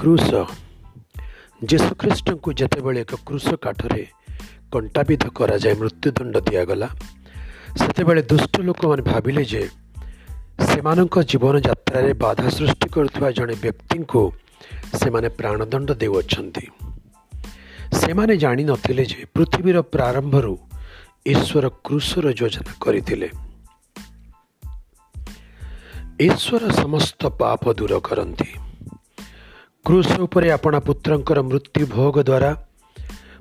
କ୍ରୁଶ ଯୀଶୁଖ୍ରୀଷ୍ଟଙ୍କୁ ଯେତେବେଳେ ଏକ କ୍ରୁଶ କାଠରେ କଣ୍ଟାବିଧ କରାଯାଇ ମୃତ୍ୟୁଦଣ୍ଡ ଦିଆଗଲା ସେତେବେଳେ ଦୁଷ୍ଟ ଲୋକମାନେ ଭାବିଲେ ଯେ ସେମାନଙ୍କ ଜୀବନଯାତ୍ରାରେ ବାଧା ସୃଷ୍ଟି କରୁଥିବା ଜଣେ ବ୍ୟକ୍ତିଙ୍କୁ ସେମାନେ ପ୍ରାଣଦଣ୍ଡ ଦେଉଅଛନ୍ତି। ସେମାନେ ଜାଣିନଥିଲେ ଯେ ପୃଥିବୀର ପ୍ରାରମ୍ଭରୁ ଈଶ୍ୱର କୃଷର ଯୋଜନା କରିଥିଲେ। ଈଶ୍ୱର ସମସ୍ତ ପାପ ଦୂର କରନ୍ତି। କ୍ରୁଶ ଉପରେ ଆପଣା ପୁତ୍ରଙ୍କର ମୃତ୍ୟୁ ଭୋଗ ଦ୍ୱାରା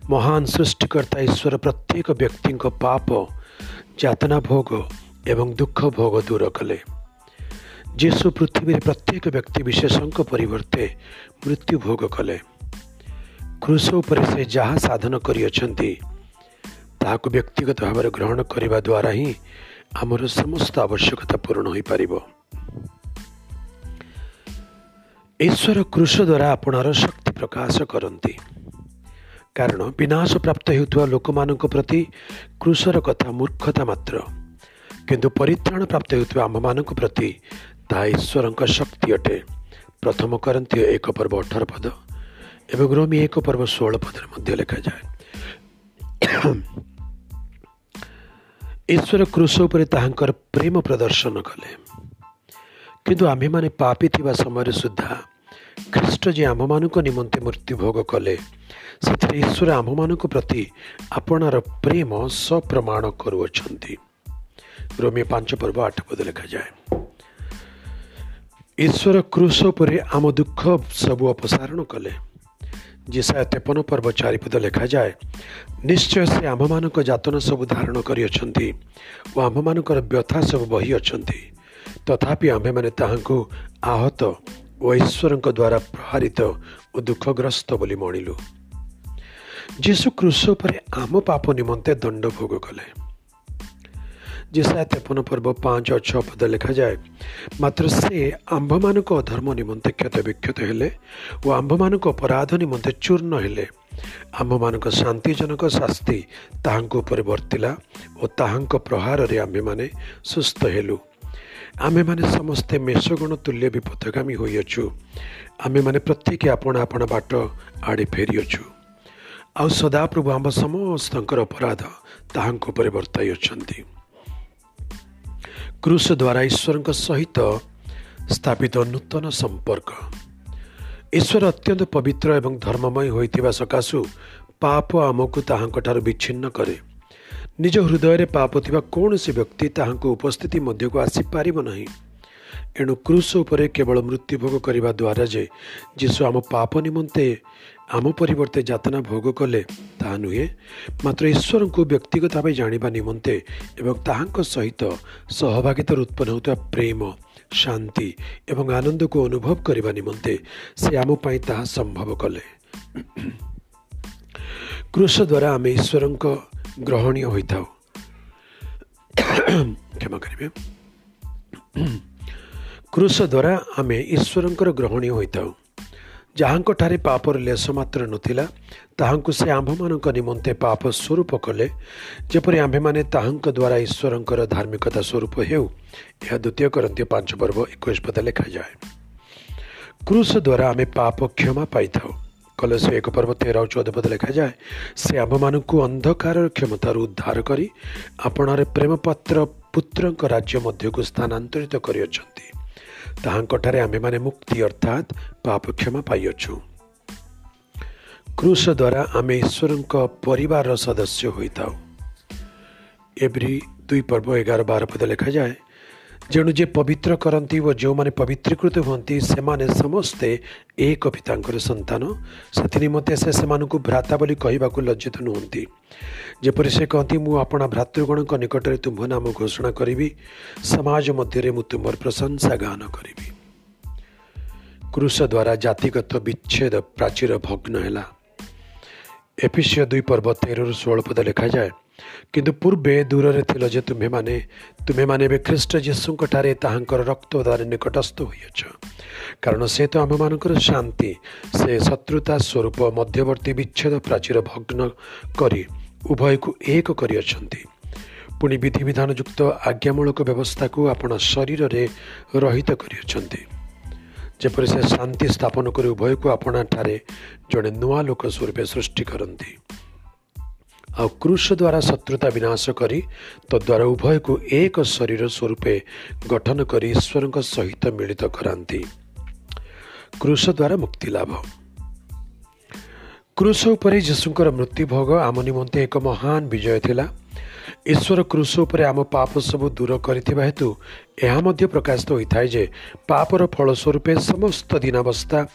ମହାନ ସୃଷ୍ଟିକର୍ତ୍ତା ଈଶ୍ୱର ପ୍ରତ୍ୟେକ ବ୍ୟକ୍ତିଙ୍କ ପାପ ଯାତନା ଭୋଗ ଏବଂ ଦୁଃଖ ଭୋଗ ଦୂର କଲେ ଯୀଶୁ ପୃଥିବୀରେ ପ୍ରତ୍ୟେକ ବ୍ୟକ୍ତି ବିଶେଷଙ୍କ ପରିବର୍ତ୍ତେ ମୃତ୍ୟୁ ଭୋଗ କଲେ କ୍ରୁଶ ଉପରେ ସେ ଯାହା ସାଧନ କରିଅଛନ୍ତି ତାହାକୁ ବ୍ୟକ୍ତିଗତ ଭାବରେ ଗ୍ରହଣ କରିବା ଦ୍ୱାରା ହିଁ ଆମର ସମସ୍ତ ଆବଶ୍ୟକତା ପୂରଣ ହୋଇପାରିବ ଈଶ୍ୱର କୃଷ ଦ୍ୱାରା ଆପଣାର ଶକ୍ତି ପ୍ରକାଶ କରନ୍ତି କାରଣ ବିନାଶ ପ୍ରାପ୍ତ ହେଉଥିବା ଲୋକମାନଙ୍କ ପ୍ରତି କୃଷର କଥା ମୂର୍ଖତା ମାତ୍ର କିନ୍ତୁ ପରିତ୍ରାଣ ପ୍ରାପ୍ତ ହେଉଥିବା ଆମ୍ଭମାନଙ୍କ ପ୍ରତି ତାହା ଈଶ୍ୱରଙ୍କ ଶକ୍ତି ଅଟେ ପ୍ରଥମ କରନ୍ତି ଏକ ପର୍ବ ଅଠର ପଦ ଏବଂ ରୋମି ଏକ ପର୍ବ ଷୋହଳ ପଦରେ ମଧ୍ୟ ଲେଖାଯାଏ ଈଶ୍ୱର କୃଷ ଉପରେ ତାହାଙ୍କର ପ୍ରେମ ପ୍ରଦର୍ଶନ କଲେ କିନ୍ତୁ ଆମ୍ଭେମାନେ ପାପି ଥିବା ସମୟରେ ସୁଦ୍ଧା ଖ୍ରୀଷ୍ଟ ଯେ ଆମ୍ଭମାନଙ୍କ ନିମନ୍ତେ ମୃତ୍ୟୁଭୋଗ କଲେ। ସେଥିରେ ଈଶ୍ୱର ଆମ୍ଭମାନଙ୍କ ପ୍ରତି ଆପଣାର ପ୍ରେମ ସପ୍ରମାଣ କରୁଅଛନ୍ତି। ରୋମିଓ ପାଞ୍ଚ ପର୍ବ ଆଠ ପଦ ଲେଖାଯାଏ। ଈଶ୍ୱର କୃଷ ଉପରେ ଆମ ଦୁଃଖ ସବୁ ଅପସାରଣ କଲେ। ଯେସାୟ ତେପନ ପର୍ବ ଚାରିପଦ ଲେଖାଯାଏ ନିଶ୍ଚୟ ସେ ଆମ୍ଭମାନଙ୍କ ଯାତନା ସବୁ ଧାରଣ କରିଅଛନ୍ତି ଓ ଆମ୍ଭମାନଙ୍କର ବ୍ୟଥା ସବୁ ବହି ଅଛନ୍ତି ତଥାପି ଆମ୍ଭେମାନେ ତାହାଙ୍କୁ ଆହତ ଓ ଈଶ୍ୱରଙ୍କ ଦ୍ୱାରା ପ୍ରହାରିତ ଓ ଦୁଃଖଗ୍ରସ୍ତ ବୋଲି ମଣିଲୁ। ଯୀଶୁ କୃଷ ଉପରେ ଆମ ପାପ ନିମନ୍ତେ ଦଣ୍ଡ ଭୋଗ କଲେ। ଯେସା ତେପନ ପର୍ବ ପାଞ୍ଚ ଛଅ ପଦ ଲେଖାଯାଏ ମାତ୍ର ସେ ଆମ୍ଭମାନଙ୍କ ଅଧର୍ମ ନିମନ୍ତେ କ୍ଷତ ବିକ୍ଷତ ହେଲେ ଓ ଆମ୍ଭମାନଙ୍କ ଅପରାଧ ନିମନ୍ତେ ଚୂର୍ଣ୍ଣ ହେଲେ। ଆମ୍ଭମାନଙ୍କ ଶାନ୍ତିଜନକ ଶାସ୍ତି ତାହାଙ୍କ ଉପରେ ବର୍ତ୍ତିଲା ଓ ତାହାଙ୍କ ପ୍ରହାରରେ ଆମ୍ଭେମାନେ ସୁସ୍ଥ ହେଲୁ। ଆମେମାନେ ସମସ୍ତେ ମେଷଗୁଣ ତୁଲ୍ୟ ବିପଥଗାମୀ ହୋଇଅଛୁ। ଆମେମାନେ ପ୍ରତ୍ୟେକ ଆପଣ ଆପଣ ବାଟ ଆଡ଼େ ଫେରିଅଛୁ। ଆଉ ସଦାପ୍ରଭୁ ଆମ୍ଭ ସମସ୍ତଙ୍କର ଅପରାଧ ତାହାଙ୍କ ଉପରେ ବର୍ତ୍ତାଇ ଅଛନ୍ତି କୃଷ ଦ୍ୱାରା ଈଶ୍ୱରଙ୍କ ସହିତ ସ୍ଥାପିତ ନୂତନ ସମ୍ପର୍କ। ଈଶ୍ୱର ଅତ୍ୟନ୍ତ ପବିତ୍ର ଏବଂ ଧର୍ମମୟ ହୋଇଥିବା ସକାଶୁ ପାପ ଆମକୁ ତାହାଙ୍କଠାରୁ ବିଚ୍ଛିନ୍ନ କରେ। ନିଜ ହୃଦୟରେ ପାପ ଥିବା କୌଣସି ବ୍ୟକ୍ତି ତାହାଙ୍କ ଉପସ୍ଥିତି ମଧ୍ୟକୁ ଆସିପାରିବ ନାହିଁ। ଏଣୁ କୃଷ ଉପରେ କେବଳ ମୃତ୍ୟୁଭୋଗ କରିବା ଦ୍ୱାରା ଯେ ଯୀଶୁ ଆମ ପାପ ନିମନ୍ତେ ଆମ ପରିବର୍ତ୍ତେ ଯାତନା ଭୋଗ କଲେ ତାହା ନୁହେଁ ମାତ୍ର ଈଶ୍ୱରଙ୍କୁ ବ୍ୟକ୍ତିଗତ ଭାବେ ଜାଣିବା ନିମନ୍ତେ ଏବଂ ତାହାଙ୍କ ସହିତ ସହଭାଗିତାରୁ ଉତ୍ପନ୍ନ ହେଉଥିବା ପ୍ରେମ ଶାନ୍ତି ଏବଂ ଆନନ୍ଦକୁ ଅନୁଭବ କରିବା ନିମନ୍ତେ ସେ ଆମ ପାଇଁ ତାହା ସମ୍ଭବ କଲେ। କୃଷ ଦ୍ୱାରା ଆମେ ଈଶ୍ୱରଙ୍କ ଗ୍ରହଣୀୟ ହୋଇଥାଉ। କ୍ଷମା କରିବେ। କୃଷ ଦ୍ୱାରା ଆମେ ଈଶ୍ୱରଙ୍କର ଗ୍ରହଣୀୟ ହୋଇଥାଉ। ଯାହାଙ୍କଠାରେ ପାପର ଲେଶ ମାତ୍ର ନଥିଲା ତାହାଙ୍କୁ ସେ ଆମ୍ଭମାନଙ୍କ ନିମନ୍ତେ ପାପ ସ୍ୱରୂପ କଲେ। ଯେପରି ଆମ୍ଭେମାନେ ତାହାଙ୍କ ଦ୍ୱାରା ଈଶ୍ୱରଙ୍କର ଧାର୍ମିକତା ସ୍ୱରୂପ ହେଉ ଏହା ଦ୍ୱିତୀୟ କରନ୍ତି ପାଞ୍ଚ ପର୍ବ ଏକୋଇଶ ପଦ ଲେଖାଯାଏ। କୃଷ ଦ୍ୱାରା ଆମେ ପାପ କ୍ଷମା ପାଇଥାଉ। କଲସ ଏକ ପର୍ବ ତେର ଆଉ ଚଉଦ ପଦ ଲେଖାଯାଏ ସେ ଆମ୍ଭମାନଙ୍କୁ ଅନ୍ଧକାରର କ୍ଷମତାରୁ ଉଦ୍ଧାର କରି ଆପଣାର ପ୍ରେମପାତ୍ର ପୁତ୍ରଙ୍କ ରାଜ୍ୟ ମଧ୍ୟକୁ ସ୍ଥାନାନ୍ତରିତ କରିଅଛନ୍ତି। ତାହାଙ୍କଠାରେ ଆମ୍ଭେମାନେ ମୁକ୍ତି ଅର୍ଥାତ୍ ପାପ କ୍ଷମା ପାଇଅଛୁ। କୃଷ ଦ୍ୱାରା ଆମେ ଈଶ୍ୱରଙ୍କ ପରିବାରର ସଦସ୍ୟ ହୋଇଥାଉ। ଏଭ୍ରି ଦୁଇ ପର୍ବ ଏଗାର ବାର ପଦ ଲେଖାଯାଏ ଯେଣୁ ଯେ ପବିତ୍ର କରନ୍ତି ଓ ଯେଉଁମାନେ ପବିତ୍ରୀକୃତ ହୁଅନ୍ତି ସେମାନେ ସମସ୍ତେ ଏକ ପିତାଙ୍କର ସନ୍ତାନ। ସେଥିନିମନ୍ତେ ସେ ସେମାନଙ୍କୁ ଭ୍ରାତା ବୋଲି କହିବାକୁ ଲଜ୍ଜିତ ନୁହନ୍ତି। ଯେପରି ସେ କହନ୍ତି ମୁଁ ଆପଣା ଭ୍ରାତୃଗଣଙ୍କ ନିକଟରେ ତୁମ୍ଭ ନାମ ଘୋଷଣା କରିବି। ସମାଜ ମଧ୍ୟରେ ମୁଁ ତୁମର ପ୍ରଶଂସା ଗାନ କରିବି। କୃଷ ଦ୍ୱାରା ଜାତିଗତ ବିଚ୍ଛେଦ ପ୍ରାଚୀର ଭଗ୍ନ ହେଲା। ଏପିସିୟ ଦୁଇ ପର୍ବ ତେରରୁ ଷୋହଳ ପଦ ଲେଖାଯାଏ। କିନ୍ତୁ ପୂର୍ବେ ଦୂରରେ ଥିଲ ଯେ ତୁମ୍ଭେମାନେ ତୁମେମାନେ ଏବେ ଖ୍ରୀଷ୍ଟ ଯୀଶୁଙ୍କଠାରେ ତାହାଙ୍କର ରକ୍ତ ଦ୍ୱାରା ନିକଟସ୍ଥ ହୋଇଅଛ। କାରଣ ସେ ତ ଆମମାନଙ୍କର ଶାନ୍ତି ସେ ଶତ୍ରୁତା ସ୍ୱରୂପ ମଧ୍ୟବର୍ତ୍ତୀ ବିଚ୍ଛେଦ ପ୍ରାଚୀର ଭଗ୍ନ କରି ଉଭୟକୁ ଏକ କରିଅଛନ୍ତି। ପୁଣି ବିଧିବିଧାନଯୁକ୍ତ ଆଜ୍ଞାମୂଳକ ବ୍ୟବସ୍ଥାକୁ ଆପଣ ଶରୀରରେ ରହିତ କରିଅଛନ୍ତି। ଯେପରି ସେ ଶାନ୍ତି ସ୍ଥାପନ କରି ଉଭୟକୁ ଆପଣାଠାରେ ଜଣେ ନୂଆ ଲୋକ ସ୍ୱରୂପେ ସୃଷ୍ଟି କରନ୍ତି। ଆଉ କୃଷ ଦ୍ୱାରା ଶତ୍ରୁତା ବିନାଶ କରି ତଦ୍ୱାରା ଉଭୟକୁ ଏକ ଶରୀର ସ୍ୱରୂପେ ଗଠନ କରି ଈଶ୍ୱରଙ୍କ ସହିତ ମିଳିତ କରାନ୍ତି। କୃଷ ଦ୍ୱାରା ମୁକ୍ତି ଲାଭ। କୃଷ ଉପରେ ଯୀଶୁଙ୍କର ମୃତ୍ୟୁଭୋଗ ଆମ ନିମନ୍ତେ ଏକ ମହାନ ବିଜୟ ଥିଲା। ଈଶ୍ୱର କୃଷ ଉପରେ ଆମ ପାପ ସବୁ ଦୂର କରିଥିବା ହେତୁ ଏହା ମଧ୍ୟ ପ୍ରକାଶିତ ହୋଇଥାଏ ଯେ ପାପର ଫଳ ସ୍ୱରୂପେ ସମସ୍ତ ଦିନାବସ୍ଥା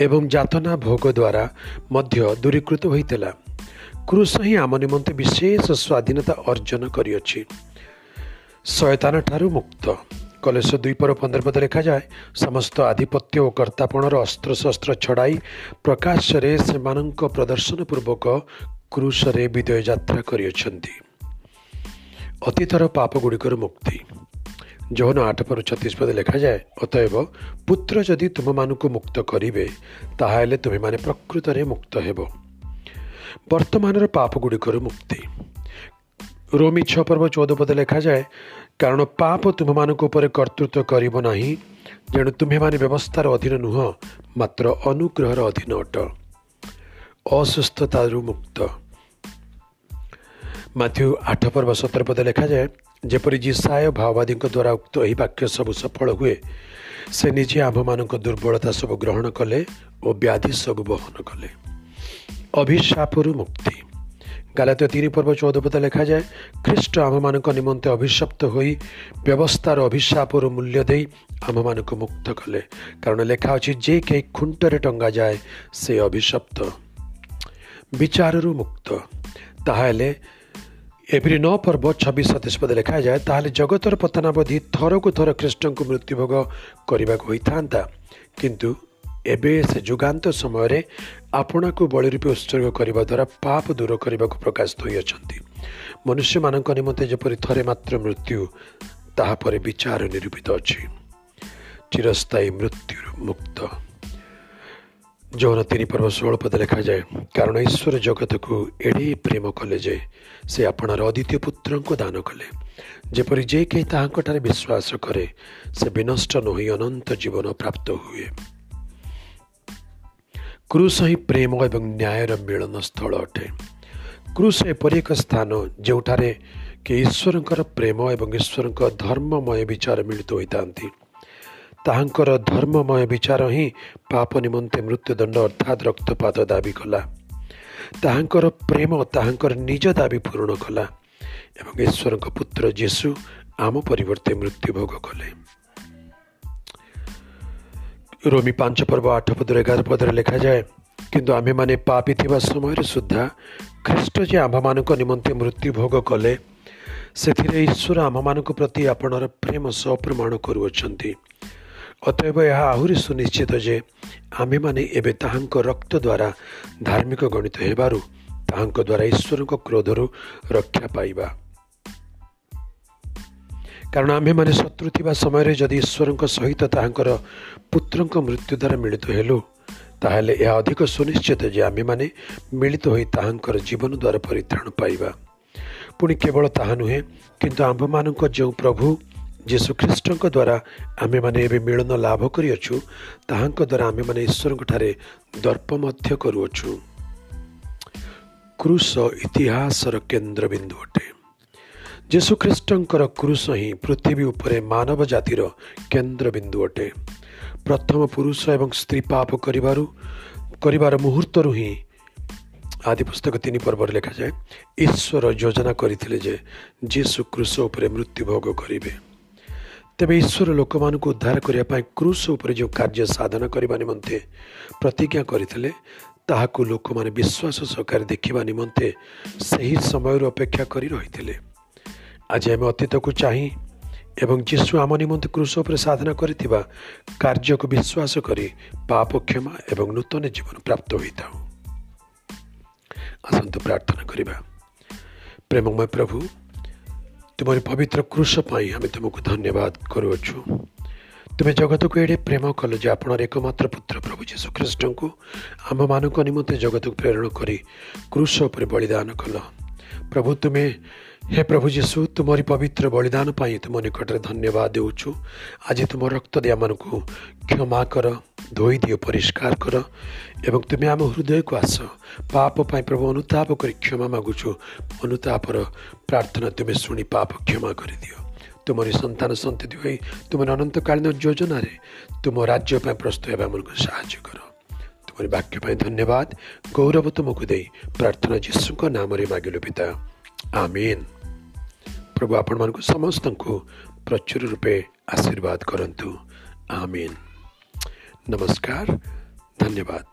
ଏବଂ ଯାତନା ଭୋଗ ଦ୍ୱାରା ମଧ୍ୟ ଦୂରୀକୃତ ହୋଇଥିଲା। କୃଷ ହିଁ ଆମ ନିମନ୍ତେ ବିଶେଷ ସ୍ୱାଧୀନତା ଅର୍ଜନ କରିଅଛି। ଶୟତାନ ଠାରୁ ମୁକ୍ତ। କଲେଶ ଦୁଇ ପର ପନ୍ଦର ପଦ ଲେଖାଯାଏ ସମସ୍ତ ଆଧିପତ୍ୟ ଓ କର୍ତ୍ତାପଣର ଅସ୍ତ୍ରଶସ୍ତ୍ର ଛଡ଼ାଇ ପ୍ରକାଶରେ ସେମାନଙ୍କ ପ୍ରଦର୍ଶନ ପୂର୍ବକ କୃଷରେ ବିଦୟ ଯାତ୍ରା କରିଅଛନ୍ତି। ଅତୀତର ପାପ ଗୁଡ଼ିକର ମୁକ୍ତି। ଯୌନ ଆଠ ପର ଛତିଶ ପଦ ଲେଖାଯାଏ ଅତଏବ ପୁତ୍ର ଯଦି ତୁମମାନଙ୍କୁ ମୁକ୍ତ କରିବେ ତାହେଲେ ତୁମେମାନେ ପ୍ରକୃତରେ ମୁକ୍ତ ହେବ। ବର୍ତ୍ତମାନର ପାପ ଗୁଡ଼ିକରୁ ମୁକ୍ତି ରୋମି ଛଅ ପର୍ବ ଚଉଦ ପଦ ଲେଖାଯାଏ କାରଣ ପାପ ତୁମମାନଙ୍କ ଉପରେ କର୍ତ୍ତୃତ୍ୱ କରିବ ନାହିଁ ଯେଣୁ ତୁମେମାନେ ବ୍ୟବସ୍ଥାର ଅଧୀନ ନୁହଁ ମାତ୍ର ଅନୁଗ୍ରହର ଅଧୀନ ଅଟ ଅସୁସ୍ଥତାରୁ ମୁକ୍ତ ମାଥ୍ୟୁ ଆଠ ପର୍ବ ସତର ପଦ ଲେଖାଯାଏ ଯେପରି ଜିସାୟ ଭାଓବାଦୀଙ୍କ ଦ୍ୱାରା ଉକ୍ତ ଏହି ବାକ୍ୟ ସବୁ ସଫଳ ହୁଏ ସେ ନିଜେ ଆମ୍ଭମାନଙ୍କ ଦୁର୍ବଳତା ସବୁ ଗ୍ରହଣ କଲେ ଓ ବ୍ୟାଧି ସବୁ ବହନ କଲେ। ଅଭିଶାପରୁ ମୁକ୍ତି ଗାଲାତ ତିନି ପର୍ବ ଚଉଦ ପଦ ଲେଖାଯାଏ ଖ୍ରୀଷ୍ଟ ଆମମାନଙ୍କ ନିମନ୍ତେ ଅଭିଶପ୍ତ ହୋଇ ବ୍ୟବସ୍ଥାର ଅଭିଶାପରୁ ମୂଲ୍ୟ ଦେଇ ଆମମାନଙ୍କୁ ମୁକ୍ତ କଲେ କାରଣ ଲେଖା ଅଛି ଯେ କେହି ଖୁଣ୍ଟରେ ଟଙ୍ଗା ଯାଏ ସେ ଅଭିଶପ୍ତ ବିଚାରରୁ ମୁକ୍ତ ତାହେଲେ ଏପ୍ରି ନଅ ପର୍ବ ଛବିଶ ସତେଇଶ ପଦ ଲେଖାଯାଏ ତାହେଲେ ଜଗତର ପତନାବଧି ଥରକୁ ଥର ଖ୍ରୀଷ୍ଟଙ୍କୁ ମୃତ୍ୟୁଭୋଗ କରିବାକୁ ହୋଇଥାନ୍ତା। କିନ୍ତୁ ଏବେ ସେ ଯୁଗାନ୍ତ ସମୟରେ ଆପଣାକୁ ବଳି ରୂପେ ଉତ୍ସର୍ଗ କରିବା ଦ୍ୱାରା ପାପ ଦୂର କରିବାକୁ ପ୍ରକାଶିତ ହୋଇଅଛନ୍ତି। ମନୁଷ୍ୟମାନଙ୍କ ନିମନ୍ତେ ଯେପରି ଥରେ ମାତ୍ର ମୃତ୍ୟୁ ତାହାପରେ ବିଚାର ନିରୂପିତ ଅଛି। ଚିରସ୍ଥାୟୀ ମୃତ୍ୟୁରୁ ମୁକ୍ତ। ଯୌନ ତିନି ପର୍ବ ଷୋହଳ ପଦ ଲେଖାଯାଏ କାରଣ ଈଶ୍ୱର ଜଗତକୁ ଏଡ଼େ ପ୍ରେମ କଲେ ଯେ ସେ ଆପଣାର ଅଦ୍ୱିତୀୟ ପୁତ୍ରଙ୍କୁ ଦାନ କଲେ। ଯେପରି ଯେ କେହି ତାହାଙ୍କଠାରେ ବିଶ୍ୱାସ କରେ ସେ ବିନଷ୍ଟ ନୋହି ଅନନ୍ତ ଜୀବନ ପ୍ରାପ୍ତ ହୁଏ। କ୍ରୁଶ ହିଁ ପ୍ରେମ ଏବଂ ନ୍ୟାୟର ମିଳନ ସ୍ଥଳ ଅଟେ କ୍ରୁଶ ଏପରି ଏକ ସ୍ଥାନ ଯେଉଁଠାରେ କି ଈଶ୍ୱରଙ୍କର ପ୍ରେମ ଏବଂ ଈଶ୍ୱରଙ୍କ ଧର୍ମମୟ ବିଚାର ମିଳିତ ହୋଇଥାନ୍ତି ତାହାଙ୍କର ଧର୍ମମୟ ବିଚାର ହିଁ ପାପ ନିମନ୍ତେ ମୃତ୍ୟୁଦଣ୍ଡ ଅର୍ଥାତ୍ ରକ୍ତପାତ ଦାବି କଲା ତାହାଙ୍କର ପ୍ରେମ ତାହାଙ୍କର ନିଜ ଦାବି ପୂରଣ କଲା ଏବଂ ଈଶ୍ୱରଙ୍କ ପୁତ୍ର ଯୀଶୁ ଆମ ପରିବର୍ତ୍ତେ ମୃତ୍ୟୁଭୋଗ କଲେ ରୋମି ପାଞ୍ଚ ପର୍ବ ଆଠ ପଦରେ ଏଗାର ପଦରେ ଲେଖାଯାଏ। କିନ୍ତୁ ଆମ୍ଭେମାନେ ପାପି ଥିବା ସମୟରେ ସୁଦ୍ଧା ଖ୍ରୀଷ୍ଟ ଯେ ଆମ୍ଭମାନଙ୍କ ନିମନ୍ତେ ମୃତ୍ୟୁଭୋଗ କଲେ ସେଥିରେ ଈଶ୍ୱର ଆମ୍ଭମାନଙ୍କ ପ୍ରତି ଆପଣର ପ୍ରେମ ସହ ପ୍ରମାଣ କରୁଅଛନ୍ତି। ଅତଏବ ଏହା ଆହୁରି ସୁନିଶ୍ଚିତ ଯେ ଆମ୍ଭେମାନେ ଏବେ ତାହାଙ୍କ ରକ୍ତ ଦ୍ୱାରା ଧାର୍ମିକ ଗଣିତ ହେବାରୁ ତାହାଙ୍କ ଦ୍ୱାରା ଈଶ୍ୱରଙ୍କ କ୍ରୋଧରୁ ରକ୍ଷା ପାଇବା। କାରଣ ଆମ୍ଭେମାନେ ଶତ୍ରୁ ଥିବା ସମୟରେ ଯଦି ଈଶ୍ୱରଙ୍କ ସହିତ ତାହାଙ୍କର ପୁତ୍ରଙ୍କ ମୃତ୍ୟୁ ଦ୍ୱାରା ମିଳିତ ହେଲୁ ତାହେଲେ ଏହା ଅଧିକ ସୁନିଶ୍ଚିତ ଯେ ଆମ୍ଭେମାନେ ମିଳିତ ହୋଇ ତାହାଙ୍କର ଜୀବନ ଦ୍ୱାରା ପରିତ୍ରାଣ ପାଇବା। ପୁଣି କେବଳ ତାହା ନୁହେଁ କିନ୍ତୁ ଆମ୍ଭମାନଙ୍କ ଯେଉଁ ପ୍ରଭୁ ଯୀଶୁଖ୍ରୀଷ୍ଟଙ୍କ ଦ୍ୱାରା ଆମେମାନେ ଏବେ ମିଳନ ଲାଭ କରିଅଛୁ ତାହାଙ୍କ ଦ୍ୱାରା ଆମେମାନେ ଈଶ୍ୱରଙ୍କଠାରେ ଦର୍ପ ମଧ୍ୟ କରୁଅଛୁ। କୃଷ ଇତିହାସର କେନ୍ଦ୍ରବିନ୍ଦୁ ଅଟେ ଯୀଶୁଖ୍ରୀଷ୍ଟଙ୍କର କୃଷ ହିଁ ପୃଥିବୀ ଉପରେ ମାନବ ଜାତିର କେନ୍ଦ୍ରବିନ୍ଦୁ ଅଟେ। ପ୍ରଥମ ପୁରୁଷ ଏବଂ ସ୍ତ୍ରୀ ପାପ କରିବାରୁ କରିବାର ମୁହୂର୍ତ୍ତରୁ ହିଁ ଆଦି ପୁସ୍ତକ ତିନି ପର୍ବରେ ଲେଖାଯାଏ ଈଶ୍ୱର ଯୋଜନା କରିଥିଲେ ଯେ ଯୀଶୁ କୃଷ ଉପରେ ମୃତ୍ୟୁଭୋଗ କରିବେ। ତେବେ ଈଶ୍ୱର ଲୋକମାନଙ୍କୁ ଉଦ୍ଧାର କରିବା ପାଇଁ କୃଷ ଉପରେ ଯେଉଁ କାର୍ଯ୍ୟ ସାଧନ କରିବା ନିମନ୍ତେ ପ୍ରତିଜ୍ଞା କରିଥିଲେ ତାହାକୁ ଲୋକମାନେ ବିଶ୍ୱାସ ସହକାରେ ଦେଖିବା ନିମନ୍ତେ ସେହି ସମୟରୁ ଅପେକ୍ଷା କରି ରହିଥିଲେ। ଆଜି ଆମେ ଅତୀତକୁ ଚାହିଁ ଏବଂ ଯୀଶୁ ଆମ ନିମନ୍ତେ କୃଷ ଉପରେ ସାଧନା କରିଥିବା କାର୍ଯ୍ୟକୁ ବିଶ୍ୱାସ କରି ପାପ କ୍ଷମା ଏବଂ ନୂତନ ଜୀବନ ପ୍ରାପ୍ତ ହୋଇଥାଉ। ଆସନ୍ତୁ ପ୍ରାର୍ଥନା କରିବା। ପ୍ରେମମୟ ପ୍ରଭୁ ତୁମରି ପବିତ୍ର କୃଷ ପାଇଁ ଆମେ ତୁମକୁ ଧନ୍ୟବାଦ କରୁଅଛୁ। ତୁମେ ଜଗତକୁ ଏଡ଼େ ପ୍ରେମ କଲ ଯେ ଆପଣର ଏକମାତ୍ର ପୁତ୍ର ପ୍ରଭୁ ଯୀଶୁଖ୍ରୀଷ୍ଟଙ୍କୁ ଆମ୍ଭମାନଙ୍କ ନିମନ୍ତେ ଜଗତକୁ ପ୍ରେରଣ କରି କୃଷ ଉପରେ ବଳିଦାନ କଲ। ପ୍ରଭୁ ତୁମେ ହେ ପ୍ରଭୁ ଯୀଶୁ ତୁମରି ପବିତ୍ର ବଳିଦାନ ପାଇଁ ତୁମ ନିକଟରେ ଧନ୍ୟବାଦ ଦେଉଛୁ। ଆଜି ତୁମ ରକ୍ତ ଦିଆମାନଙ୍କୁ କ୍ଷମା କର ଧୋଇ ଦିଅ ପରିଷ୍କାର କର ଏବଂ ତୁମେ ଆମ ହୃଦୟକୁ ଆସ। ପାପ ପାଇଁ ପ୍ରଭୁ ଅନୁତାପ କରି କ୍ଷମା ମାଗୁଛୁ। ଅନୁତାପର ପ୍ରାର୍ଥନା ତୁମେ ଶୁଣି ପାପ କ୍ଷମା କରିଦିଅ। ତୁମରି ସନ୍ତାନ ସନ୍ତତି ହୋଇ ତୁମର ଅନନ୍ତକାଳୀନ ଯୋଜନାରେ ତୁମ ରାଜ୍ୟ ପାଇଁ ପ୍ରସ୍ତୁତ ହେବା ଆମକୁ ସାହାଯ୍ୟ କର। ତୁମରି ବାକ୍ୟ ପାଇଁ ଧନ୍ୟବାଦ। ଗୌରବ ତୁମକୁ ଦେଇ ପ୍ରାର୍ଥନା ଯୀଶୁଙ୍କ ନାମରେ ମାଗିଲୁ ପିତା। ଆମିନ୍। ପ୍ରଭୁ ଆପଣମାନଙ୍କୁ ସମସ୍ତଙ୍କୁ ପ୍ରଚୁର ରୂପେ ଆଶୀର୍ବାଦ କରନ୍ତୁ ଆମିନ୍ ନମସ୍କାର ଧନ୍ୟବାଦ